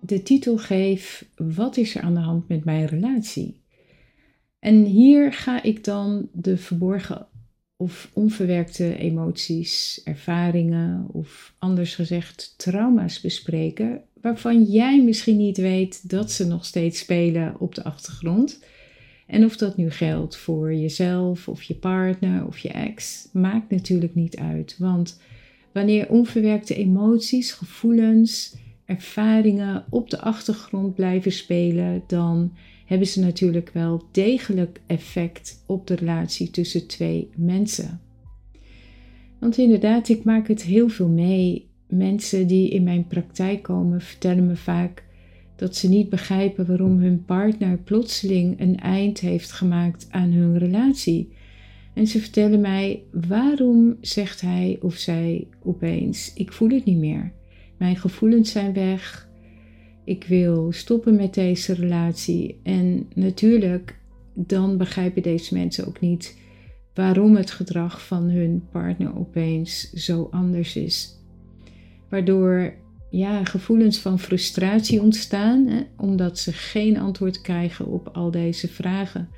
de titel geef: Wat is er aan de hand met mijn relatie? En hier ga ik dan de verborgen of onverwerkte emoties, ervaringen of anders gezegd trauma's bespreken, waarvan jij misschien niet weet dat ze nog steeds spelen op de achtergrond. En of dat nu geldt voor jezelf of je partner of je ex, maakt natuurlijk niet uit. Want wanneer onverwerkte emoties, gevoelens, ervaringen op de achtergrond blijven spelen, dan hebben ze natuurlijk wel degelijk effect op de relatie tussen twee mensen. Want inderdaad, ik maak het heel veel mee. Mensen die in mijn praktijk komen vertellen me vaak dat ze niet begrijpen waarom hun partner plotseling een eind heeft gemaakt aan hun relatie. En ze vertellen mij waarom zegt hij of zij opeens: Ik voel het niet meer. Mijn gevoelens zijn weg. Ik wil stoppen met deze relatie. En natuurlijk, dan begrijpen deze mensen ook niet waarom het gedrag van hun partner opeens zo anders is. Waardoor ja, gevoelens van frustratie ontstaan, hè, omdat ze geen antwoord krijgen op al deze vragen.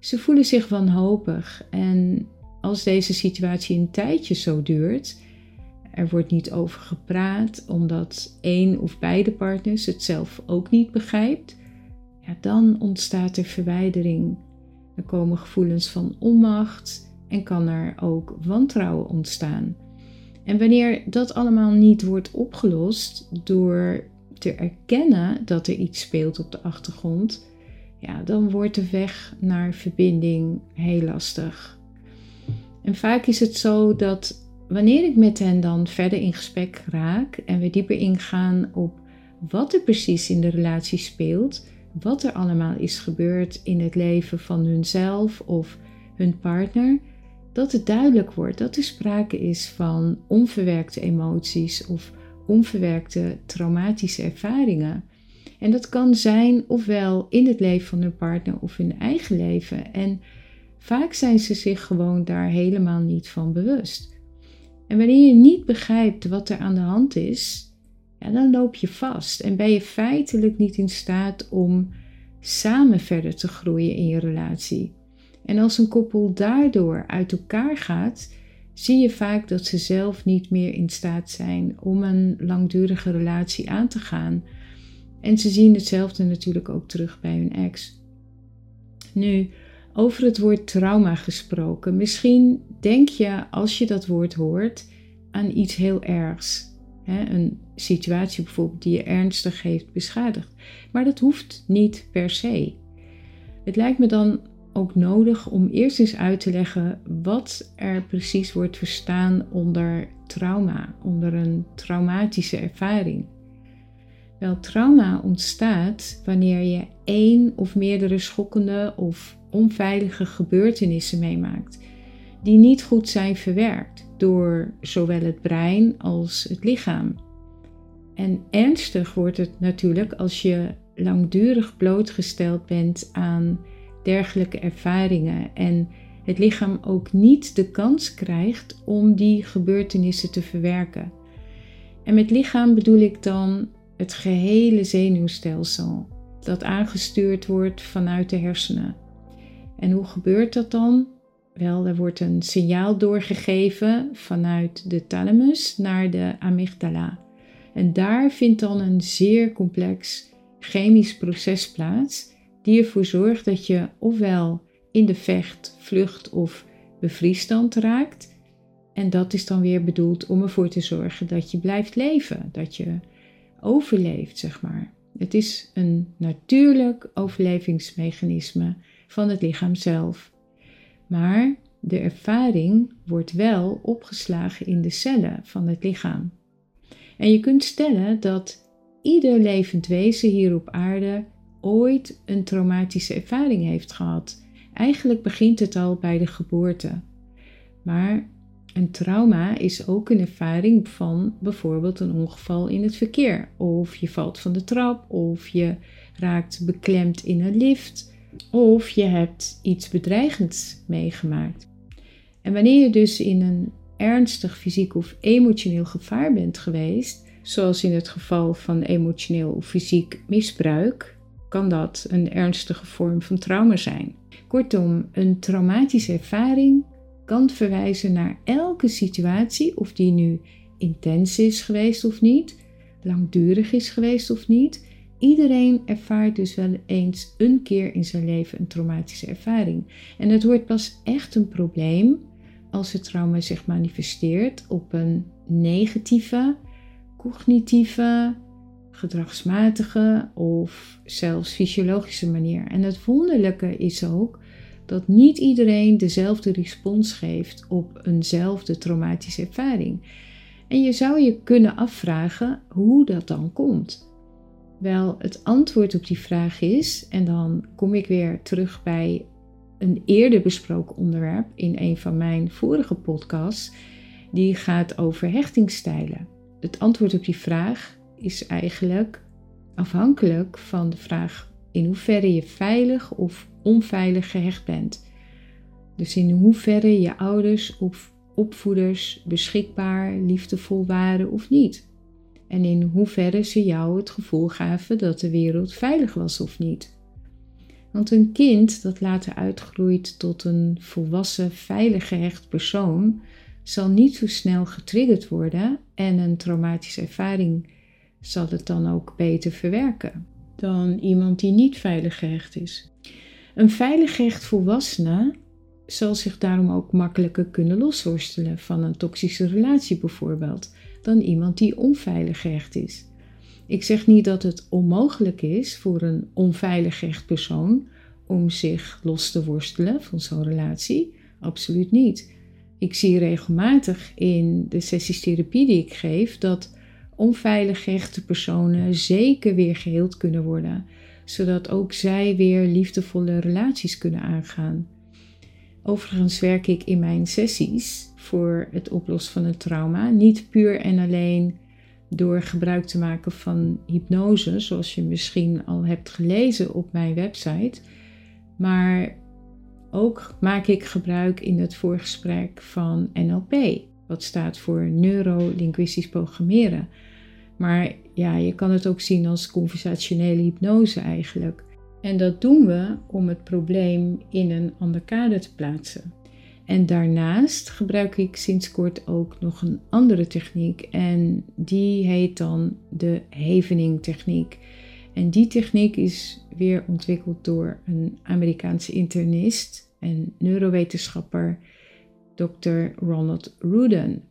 Ze voelen zich wanhopig en als deze situatie een tijdje zo duurt, er wordt niet over gepraat omdat één of beide partners het zelf ook niet begrijpt. Ja, dan ontstaat er verwijdering. Er komen gevoelens van onmacht en kan er ook wantrouwen ontstaan. En wanneer dat allemaal niet wordt opgelost door te erkennen dat er iets speelt op de achtergrond, ja, dan wordt de weg naar verbinding heel lastig. En vaak is het zo dat wanneer ik met hen dan verder in gesprek raak en we dieper ingaan op wat er precies in de relatie speelt, wat er allemaal is gebeurd in het leven van hunzelf of hun partner, dat het duidelijk wordt dat er sprake is van onverwerkte emoties of onverwerkte traumatische ervaringen. En dat kan zijn ofwel in het leven van hun partner of hun eigen leven. En vaak zijn ze zich gewoon daar helemaal niet van bewust. En wanneer je niet begrijpt wat er aan de hand is, ja, dan loop je vast en ben je feitelijk niet in staat om samen verder te groeien in je relatie. En als een koppel daardoor uit elkaar gaat, zie je vaak dat ze zelf niet meer in staat zijn om een langdurige relatie aan te gaan. En ze zien hetzelfde natuurlijk ook terug bij hun ex. Nu, over het woord trauma gesproken. Misschien denk je als je dat woord hoort aan iets heel ergs. Hè? Een situatie bijvoorbeeld die je ernstig heeft beschadigd. Maar dat hoeft niet per se. Het lijkt me dan ook nodig om eerst eens uit te leggen wat er precies wordt verstaan onder trauma, onder een traumatische ervaring. Wel, trauma ontstaat wanneer je één of meerdere schokkende of onveilige gebeurtenissen meemaakt, die niet goed zijn verwerkt door zowel het brein als het lichaam. En ernstig wordt het natuurlijk als je langdurig blootgesteld bent aan dergelijke ervaringen en het lichaam ook niet de kans krijgt om die gebeurtenissen te verwerken. En met lichaam bedoel ik dan het gehele zenuwstelsel dat aangestuurd wordt vanuit de hersenen. En hoe gebeurt dat dan? Wel, er wordt een signaal doorgegeven vanuit de thalamus naar de amygdala. En daar vindt dan een zeer complex chemisch proces plaats, die ervoor zorgt dat je ofwel in de vecht, vlucht of bevriesstand raakt. En dat is dan weer bedoeld om ervoor te zorgen dat je blijft leven, dat je overleeft, zeg maar. Het is een natuurlijk overlevingsmechanisme van het lichaam zelf. Maar de ervaring wordt wel opgeslagen in de cellen van het lichaam. En je kunt stellen dat ieder levend wezen hier op aarde ooit een traumatische ervaring heeft gehad. Eigenlijk begint het al bij de geboorte. Maar een trauma is ook een ervaring van bijvoorbeeld een ongeval in het verkeer. Of je valt van de trap, of je raakt beklemd in een lift, of je hebt iets bedreigends meegemaakt. En wanneer je dus in een ernstig fysiek of emotioneel gevaar bent geweest, zoals in het geval van emotioneel of fysiek misbruik, kan dat een ernstige vorm van trauma zijn. Kortom, een traumatische ervaring kan verwijzen naar elke situatie, of die nu intens is geweest of niet, langdurig is geweest of niet. Iedereen ervaart dus wel eens een keer in zijn leven een traumatische ervaring. En het wordt pas echt een probleem als het trauma zich manifesteert op een negatieve, cognitieve, gedragsmatige of zelfs fysiologische manier. En het wonderlijke is ook dat niet iedereen dezelfde respons geeft op eenzelfde traumatische ervaring. En je zou je kunnen afvragen hoe dat dan komt. Wel, het antwoord op die vraag is, en dan kom ik weer terug bij een eerder besproken onderwerp in een van mijn vorige podcasts, die gaat over hechtingsstijlen. Het antwoord op die vraag is eigenlijk afhankelijk van de vraag in hoeverre je veilig of onveilig gehecht bent. Dus in hoeverre je ouders of opvoeders beschikbaar, liefdevol waren of niet. En in hoeverre ze jou het gevoel gaven dat de wereld veilig was of niet. Want een kind dat later uitgroeit tot een volwassen, veilig gehecht persoon, zal niet zo snel getriggerd worden en een traumatische ervaring zal het dan ook beter verwerken dan iemand die niet veilig gehecht is. Een veilig gehecht volwassene zal zich daarom ook makkelijker kunnen losworstelen van een toxische relatie bijvoorbeeld, dan iemand die onveilig gehecht is. Ik zeg niet dat het onmogelijk is voor een onveilig gehecht persoon om zich los te worstelen van zo'n relatie. Absoluut niet. Ik zie regelmatig in de sessies therapie die ik geef dat onveilig gehechte personen zeker weer geheeld kunnen worden, zodat ook zij weer liefdevolle relaties kunnen aangaan. Overigens werk ik in mijn sessies voor het oplossen van een trauma niet puur en alleen door gebruik te maken van hypnose, zoals je misschien al hebt gelezen op mijn website, maar ook maak ik gebruik in het voorgesprek van NLP, wat staat voor neurolinguistisch programmeren. Maar ja, je kan het ook zien als conversationele hypnose eigenlijk. En dat doen we om het probleem in een ander kader te plaatsen. En daarnaast gebruik ik sinds kort ook nog een andere techniek en die heet dan de Havening techniek. En die techniek is weer ontwikkeld door een Amerikaanse internist en neurowetenschapper, Dr. Ronald Rudin.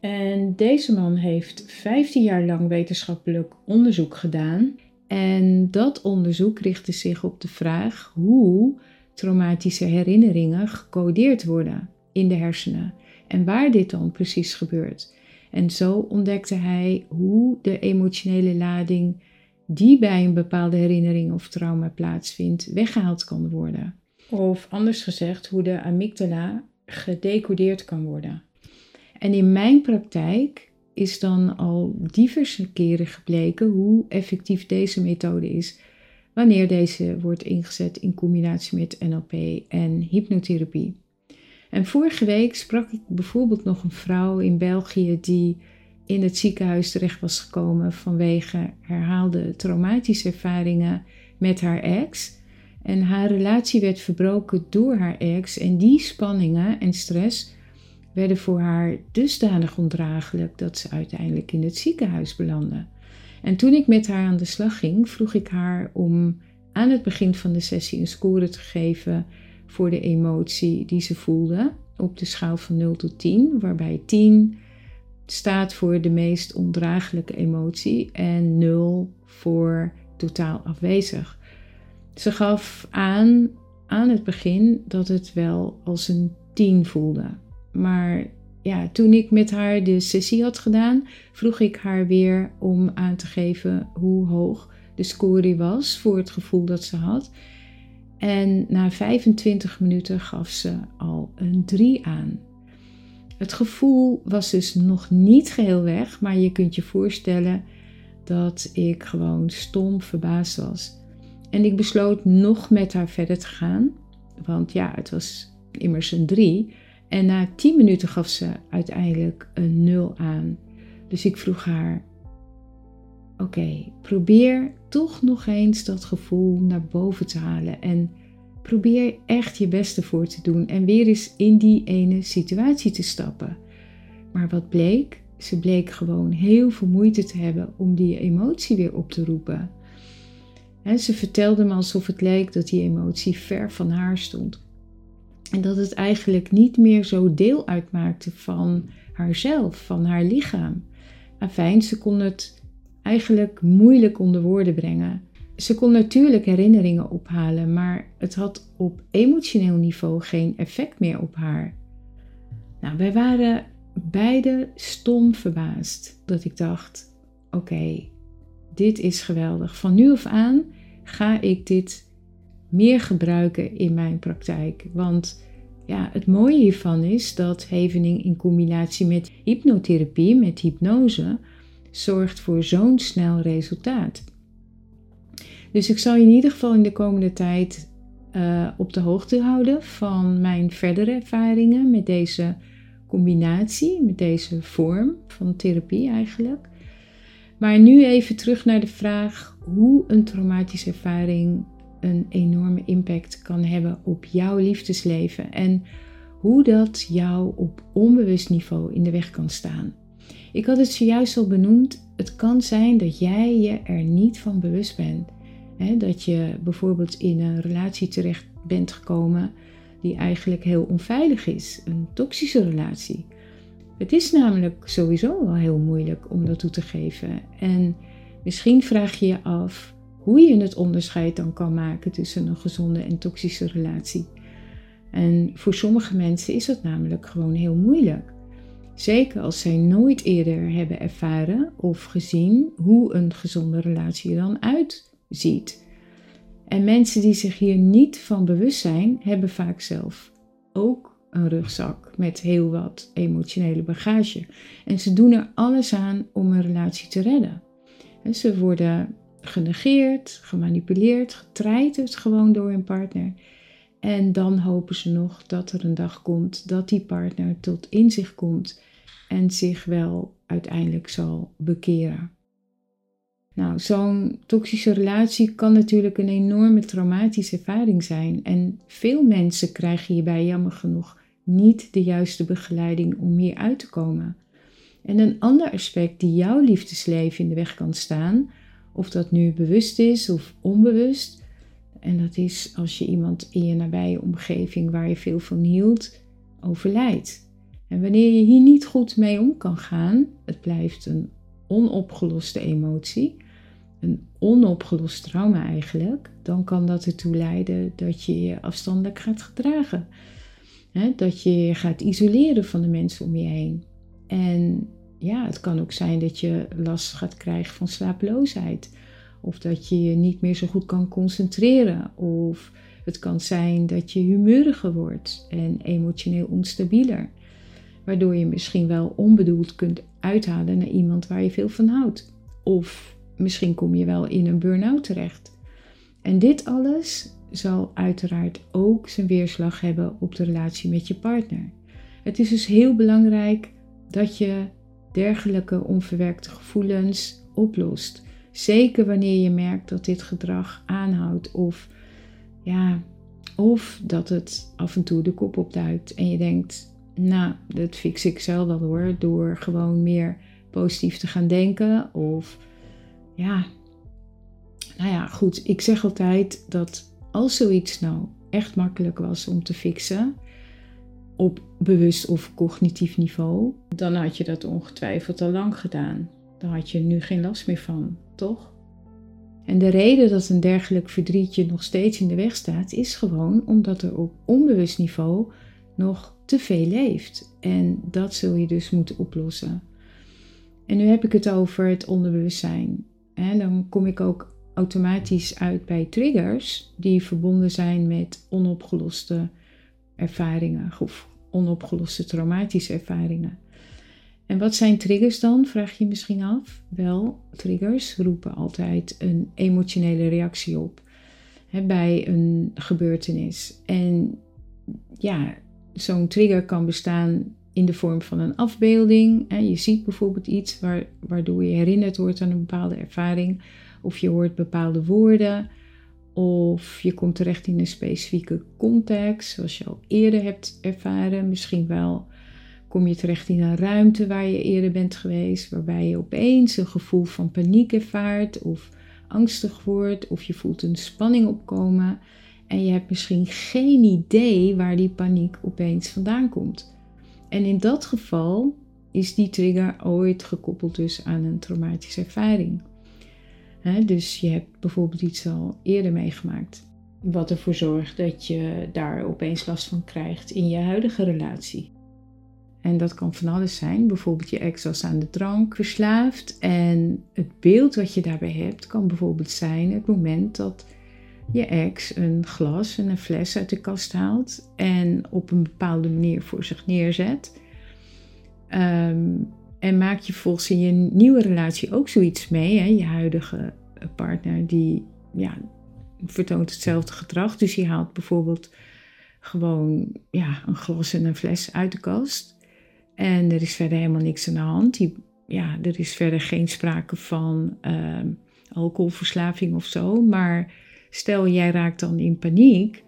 En deze man heeft 15 jaar lang wetenschappelijk onderzoek gedaan. En dat onderzoek richtte zich op de vraag hoe traumatische herinneringen gecodeerd worden in de hersenen en waar dit dan precies gebeurt. En zo ontdekte hij hoe de emotionele lading die bij een bepaalde herinnering of trauma plaatsvindt, weggehaald kan worden. Of anders gezegd, hoe de amygdala gedecodeerd kan worden. En in mijn praktijk is dan al diverse keren gebleken hoe effectief deze methode is wanneer deze wordt ingezet in combinatie met NLP en hypnotherapie. En vorige week sprak ik bijvoorbeeld nog een vrouw in België die in het ziekenhuis terecht was gekomen vanwege herhaalde traumatische ervaringen met haar ex. En haar relatie werd verbroken door haar ex en die spanningen en stress werden voor haar dusdanig ondraaglijk dat ze uiteindelijk in het ziekenhuis belandde. En toen ik met haar aan de slag ging, vroeg ik haar om aan het begin van de sessie een score te geven voor de emotie die ze voelde op de schaal van 0 tot 10, waarbij 10 staat voor de meest ondraaglijke emotie en 0 voor totaal afwezig. Ze gaf aan aan het begin dat het wel als een 10 voelde. Maar ja, toen ik met haar de sessie had gedaan, vroeg ik haar weer om aan te geven hoe hoog de score was voor het gevoel dat ze had. En na 25 minuten gaf ze al een 3 aan. Het gevoel was dus nog niet geheel weg, maar je kunt je voorstellen dat ik gewoon stom verbaasd was. En ik besloot nog met haar verder te gaan, want ja, het was immers een 3. En na 10 minuten gaf ze uiteindelijk een 0 aan. Dus ik vroeg haar: Oké, probeer toch nog eens dat gevoel naar boven te halen. En probeer echt je beste voor te doen en weer eens in die ene situatie te stappen. Maar wat bleek? Ze bleek gewoon heel veel moeite te hebben om die emotie weer op te roepen. En ze vertelde me alsof het leek dat die emotie ver van haar stond. En dat het eigenlijk niet meer zo deel uitmaakte van haarzelf, van haar lichaam. Afijn, ze kon het eigenlijk moeilijk onder woorden brengen. Ze kon natuurlijk herinneringen ophalen, maar het had op emotioneel niveau geen effect meer op haar. Nou, wij waren beide stom verbaasd dat ik dacht: oké, dit is geweldig. Van nu af aan ga ik dit meer gebruiken in mijn praktijk. Want ja, het mooie hiervan is dat Hevening in combinatie met hypnotherapie, met hypnose, zorgt voor zo'n snel resultaat. Dus ik zal je in ieder geval in de komende tijd uh, op de hoogte houden van mijn verdere ervaringen met deze combinatie, met deze vorm van therapie eigenlijk. Maar nu even terug naar de vraag hoe een traumatische ervaring een enorme impact kan hebben op jouw liefdesleven en hoe dat jou op onbewust niveau in de weg kan staan. Ik had het zojuist al benoemd, het kan zijn dat jij je er niet van bewust bent. dat je bijvoorbeeld in een relatie terecht bent gekomen die eigenlijk heel onveilig is, een toxische relatie. Het is namelijk sowieso wel heel moeilijk om dat toe te geven. En misschien vraag je je af hoe je het onderscheid dan kan maken tussen een gezonde en toxische relatie. En voor sommige mensen is dat namelijk gewoon heel moeilijk. Zeker als zij nooit eerder hebben ervaren of gezien hoe een gezonde relatie er dan uitziet. En mensen die zich hier niet van bewust zijn, hebben vaak zelf ook een rugzak met heel wat emotionele bagage. En ze doen er alles aan om een relatie te redden. En ze worden genegeerd, gemanipuleerd, getreiterd gewoon door hun partner. En dan hopen ze nog dat er een dag komt dat die partner tot inzicht komt en zich wel uiteindelijk zal bekeren. Nou, zo'n toxische relatie kan natuurlijk een enorme traumatische ervaring zijn. En veel mensen krijgen hierbij jammer genoeg niet de juiste begeleiding om hier uit te komen. En een ander aspect die jouw liefdesleven in de weg kan staan, of dat nu bewust is of onbewust, en dat is als je iemand in je nabije omgeving waar je veel van hield, overlijdt. En wanneer je hier niet goed mee om kan gaan, het blijft een onopgeloste emotie, een onopgelost trauma eigenlijk, dan kan dat ertoe leiden dat je je afstandelijk gaat gedragen. dat je je gaat isoleren van de mensen om je heen. En ja, het kan ook zijn dat je last gaat krijgen van slapeloosheid. Of dat je je niet meer zo goed kan concentreren. Of het kan zijn dat je humeuriger wordt en emotioneelonstabieler. Waardoor je misschien wel onbedoeld kunt uithalen naar iemand waar je veel van houdt. Of misschien kom je wel in een burn-out terecht. En dit alles zal uiteraard ook zijn weerslag hebben op de relatie met je partner. Het is dus heel belangrijk dat je dergelijke onverwerkte gevoelens oplost. Zeker wanneer je merkt dat dit gedrag aanhoudt of, ja, of dat het af en toe de kop opduikt en je denkt, nou, dat fix ik zelf wel hoor, door gewoon meer positief te gaan denken of ja, nou ja, goed, ik zeg altijd dat als zoiets nou echt makkelijk was om te fixen, op bewust of cognitief niveau, dan had je dat ongetwijfeld al lang gedaan. Dan had je nu geen last meer van, toch? En de reden dat een dergelijk verdrietje nog steeds in de weg staat, is gewoon omdat er op onbewust niveau nog te veel leeft. En dat zul je dus moeten oplossen. En nu heb ik het over het onderbewustzijn. En dan kom ik ook automatisch uit bij triggers die verbonden zijn met onopgeloste ervaringen of onopgeloste traumatische ervaringen. En wat zijn triggers dan, vraag je misschien af? Wel, triggers roepen altijd een emotionele reactie op hè, bij een gebeurtenis. En ja, zo'n trigger kan bestaan in de vorm van een afbeelding. Hè. Je ziet bijvoorbeeld iets waardoor je herinnerd wordt aan een bepaalde ervaring, of je hoort bepaalde woorden, of je komt terecht in een specifieke context, zoals je al eerder hebt ervaren. Misschien wel kom je terecht in een ruimte waar je eerder bent geweest, waarbij je opeens een gevoel van paniek ervaart, of angstig wordt, of je voelt een spanning opkomen. En je hebt misschien geen idee waar die paniek opeens vandaan komt. En in dat geval is die trigger ooit gekoppeld dus aan een traumatische ervaring. Dus je hebt bijvoorbeeld iets al eerder meegemaakt, wat ervoor zorgt dat je daar opeens last van krijgt in je huidige relatie. En dat kan van alles zijn. Bijvoorbeeld je ex was aan de drank verslaafd. En het beeld wat je daarbij hebt kan bijvoorbeeld zijn het moment dat je ex een glas en een fles uit de kast haalt en op een bepaalde manier voor zich neerzet. Ehm, en maak je volgens in je nieuwe relatie ook zoiets mee. Hè? Je huidige partner die ja, vertoont hetzelfde gedrag. Dus die haalt bijvoorbeeld gewoon ja, een glas en een fles uit de kast. En er is verder helemaal niks aan de hand. Die, ja, er is verder geen sprake van ehm, alcoholverslaving of zo. Maar Stel jij raakt dan in paniek,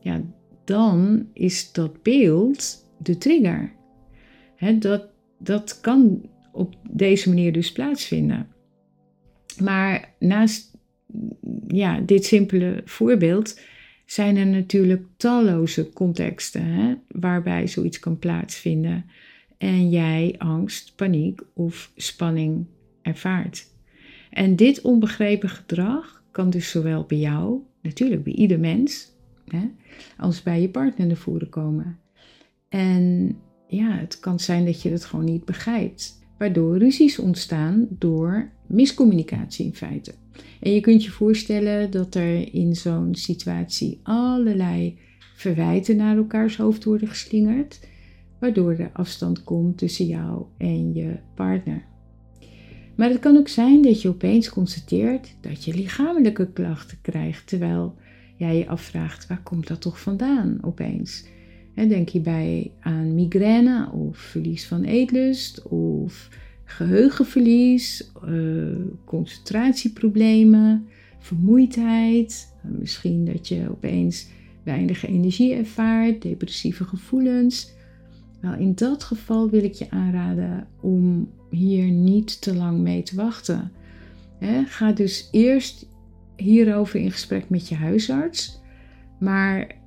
ja, dan is dat beeld de trigger. dat, dat kan op deze manier dus plaatsvinden. Maar naast ja, dit simpele voorbeeld zijn er natuurlijk talloze contexten hè, waarbij zoiets kan plaatsvinden en jij angst, paniek of spanning ervaart. En dit onbegrepen gedrag kan dus zowel bij jou, natuurlijk bij ieder mens, hè, als bij je partner naar voren komen. En ja, het kan zijn dat je het gewoon niet begrijpt, waardoor ruzies ontstaan door miscommunicatie in feite. En je kunt je voorstellen dat er in zo'n situatie allerlei verwijten naar elkaars hoofd worden geslingerd, waardoor er afstand komt tussen jou en je partner. Maar het kan ook zijn dat je opeens constateert dat je lichamelijke klachten krijgt, terwijl jij je afvraagt waar komt dat toch vandaan opeens? En denk hierbij aan migraine of verlies van eetlust of geheugenverlies, uh, concentratieproblemen, vermoeidheid. Misschien dat je opeens weinig energie ervaart, depressieve gevoelens. Nou, in dat geval wil ik je aanraden om hier niet te lang mee te wachten. ga dus eerst hierover in gesprek met je huisarts. Maar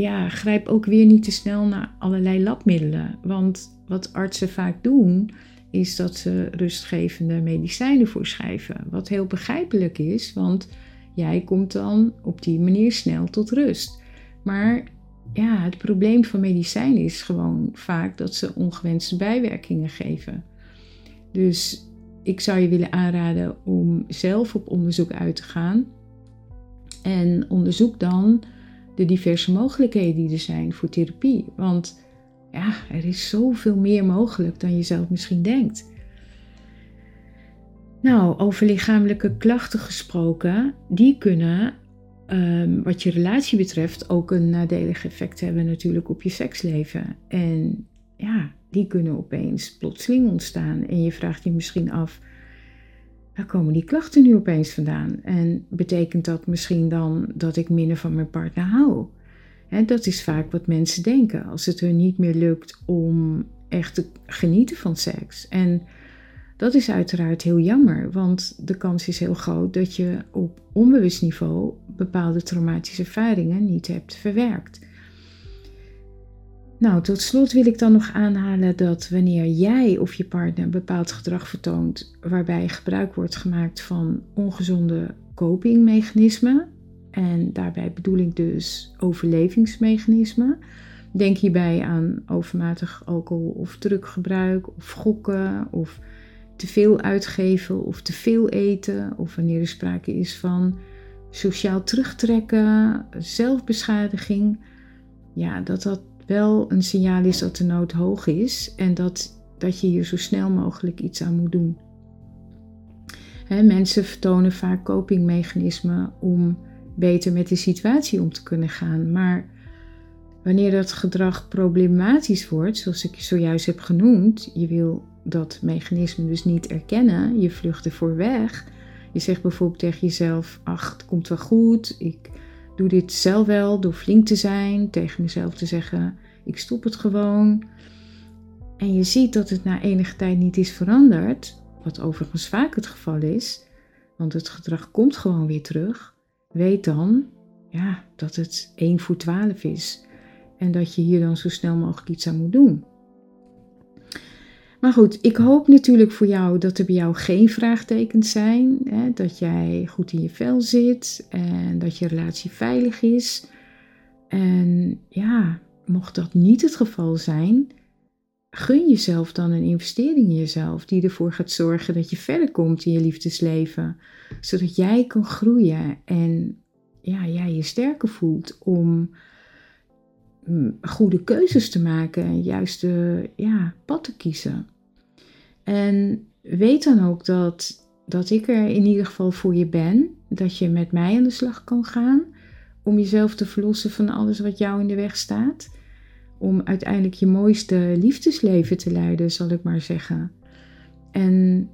ja, grijp ook weer niet te snel naar allerlei labmiddelen. Want wat artsen vaak doen, is dat ze rustgevende medicijnen voorschrijven. Wat heel begrijpelijk is, want jij komt dan op die manier snel tot rust. Maar ja, het probleem van medicijnen is gewoon vaak dat ze ongewenste bijwerkingen geven. Dus ik zou je willen aanraden om zelf op onderzoek uit te gaan. En onderzoek dan de diverse mogelijkheden die er zijn voor therapie. Want ja, er is zoveel meer mogelijk dan je zelf misschien denkt. Nou, over lichamelijke klachten gesproken, die kunnen, ehm, wat je relatie betreft, ook een nadelig effect hebben natuurlijk op je seksleven. En ja, die kunnen opeens plotseling ontstaan. En je vraagt je misschien af, waar komen die klachten nu opeens vandaan? En betekent dat misschien dan dat ik minder van mijn partner hou? dat is vaak wat mensen denken als het hun niet meer lukt om echt te genieten van seks. En dat is uiteraard heel jammer, want de kans is heel groot dat je op onbewust niveau bepaalde traumatische ervaringen niet hebt verwerkt. Nou, tot slot wil ik dan nog aanhalen dat wanneer jij of je partner bepaald gedrag vertoont waarbij gebruik wordt gemaakt van ongezonde copingmechanismen, en daarbij bedoel ik dus overlevingsmechanismen, Denk hierbij aan overmatig alcohol of druggebruik of gokken of te veel uitgeven of te veel eten of wanneer er sprake is van sociaal terugtrekken, zelfbeschadiging. Ja, dat dat wel een signaal is dat de nood hoog is en dat, dat je hier zo snel mogelijk iets aan moet doen. mensen vertonen vaak copingmechanismen om beter met de situatie om te kunnen gaan. Maar wanneer dat gedrag problematisch wordt, zoals ik zojuist heb genoemd, je wil dat mechanisme dus niet erkennen, je vlucht ervoor weg. Je zegt bijvoorbeeld tegen jezelf: Ach, het komt wel goed, ik doe dit zelf wel door flink te zijn, tegen mezelf te zeggen: Ik stop het gewoon. En je ziet dat het na enige tijd niet is veranderd, wat overigens vaak het geval is, want het gedrag komt gewoon weer terug. Weet dan ja, dat het 1 voor 12 is en dat je hier dan zo snel mogelijk iets aan moet doen. Maar goed, ik hoop natuurlijk voor jou dat er bij jou geen vraagtekens zijn. Hè, dat jij goed in je vel zit en dat je relatie veilig is. En ja, mocht dat niet het geval zijn, gun jezelf dan een investering in jezelf die ervoor gaat zorgen dat je verder komt in je liefdesleven. Zodat jij kan groeien en ja, jij je sterker voelt om mm, goede keuzes te maken en juiste ja, pad te kiezen. En weet dan ook dat, dat ik er in ieder geval voor je ben. Dat je met mij aan de slag kan gaan. Om jezelf te verlossen van alles wat jou in de weg staat. Om uiteindelijk je mooiste liefdesleven te leiden, zal ik maar zeggen. En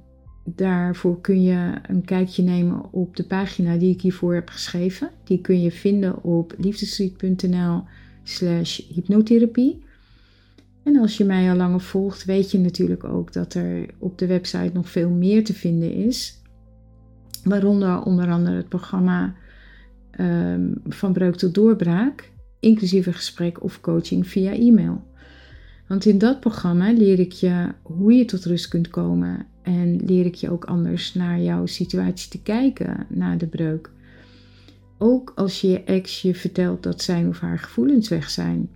daarvoor kun je een kijkje nemen op de pagina die ik hiervoor heb geschreven. Die kun je vinden op liefdesstreet.nl slash hypnotherapie. En als je mij al langer volgt, weet je natuurlijk ook dat er op de website nog veel meer te vinden is. Waaronder onder andere het programma um, Van Breuk tot Doorbraak, inclusief een gesprek of coaching via e-mail. Want in dat programma leer ik je hoe je tot rust kunt komen en leer ik je ook anders naar jouw situatie te kijken na de breuk. Ook als je je ex je vertelt dat zijn of haar gevoelens weg zijn.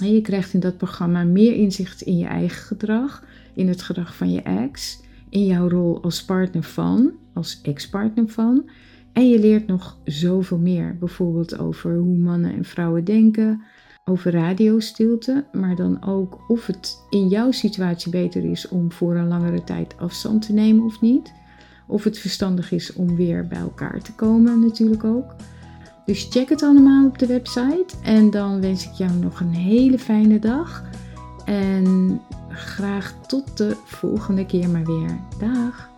Je krijgt in dat programma meer inzicht in je eigen gedrag, in het gedrag van je ex, in jouw rol als partner van, als ex-partner van. En je leert nog zoveel meer, bijvoorbeeld over hoe mannen en vrouwen denken, over radiostilte, maar dan ook of het in jouw situatie beter is om voor een langere tijd afstand te nemen of niet. Of het verstandig is om weer bij elkaar te komen, natuurlijk ook. Dus check het allemaal op de website. En dan wens ik jou nog een hele fijne dag. En graag tot de volgende keer maar weer. Dag!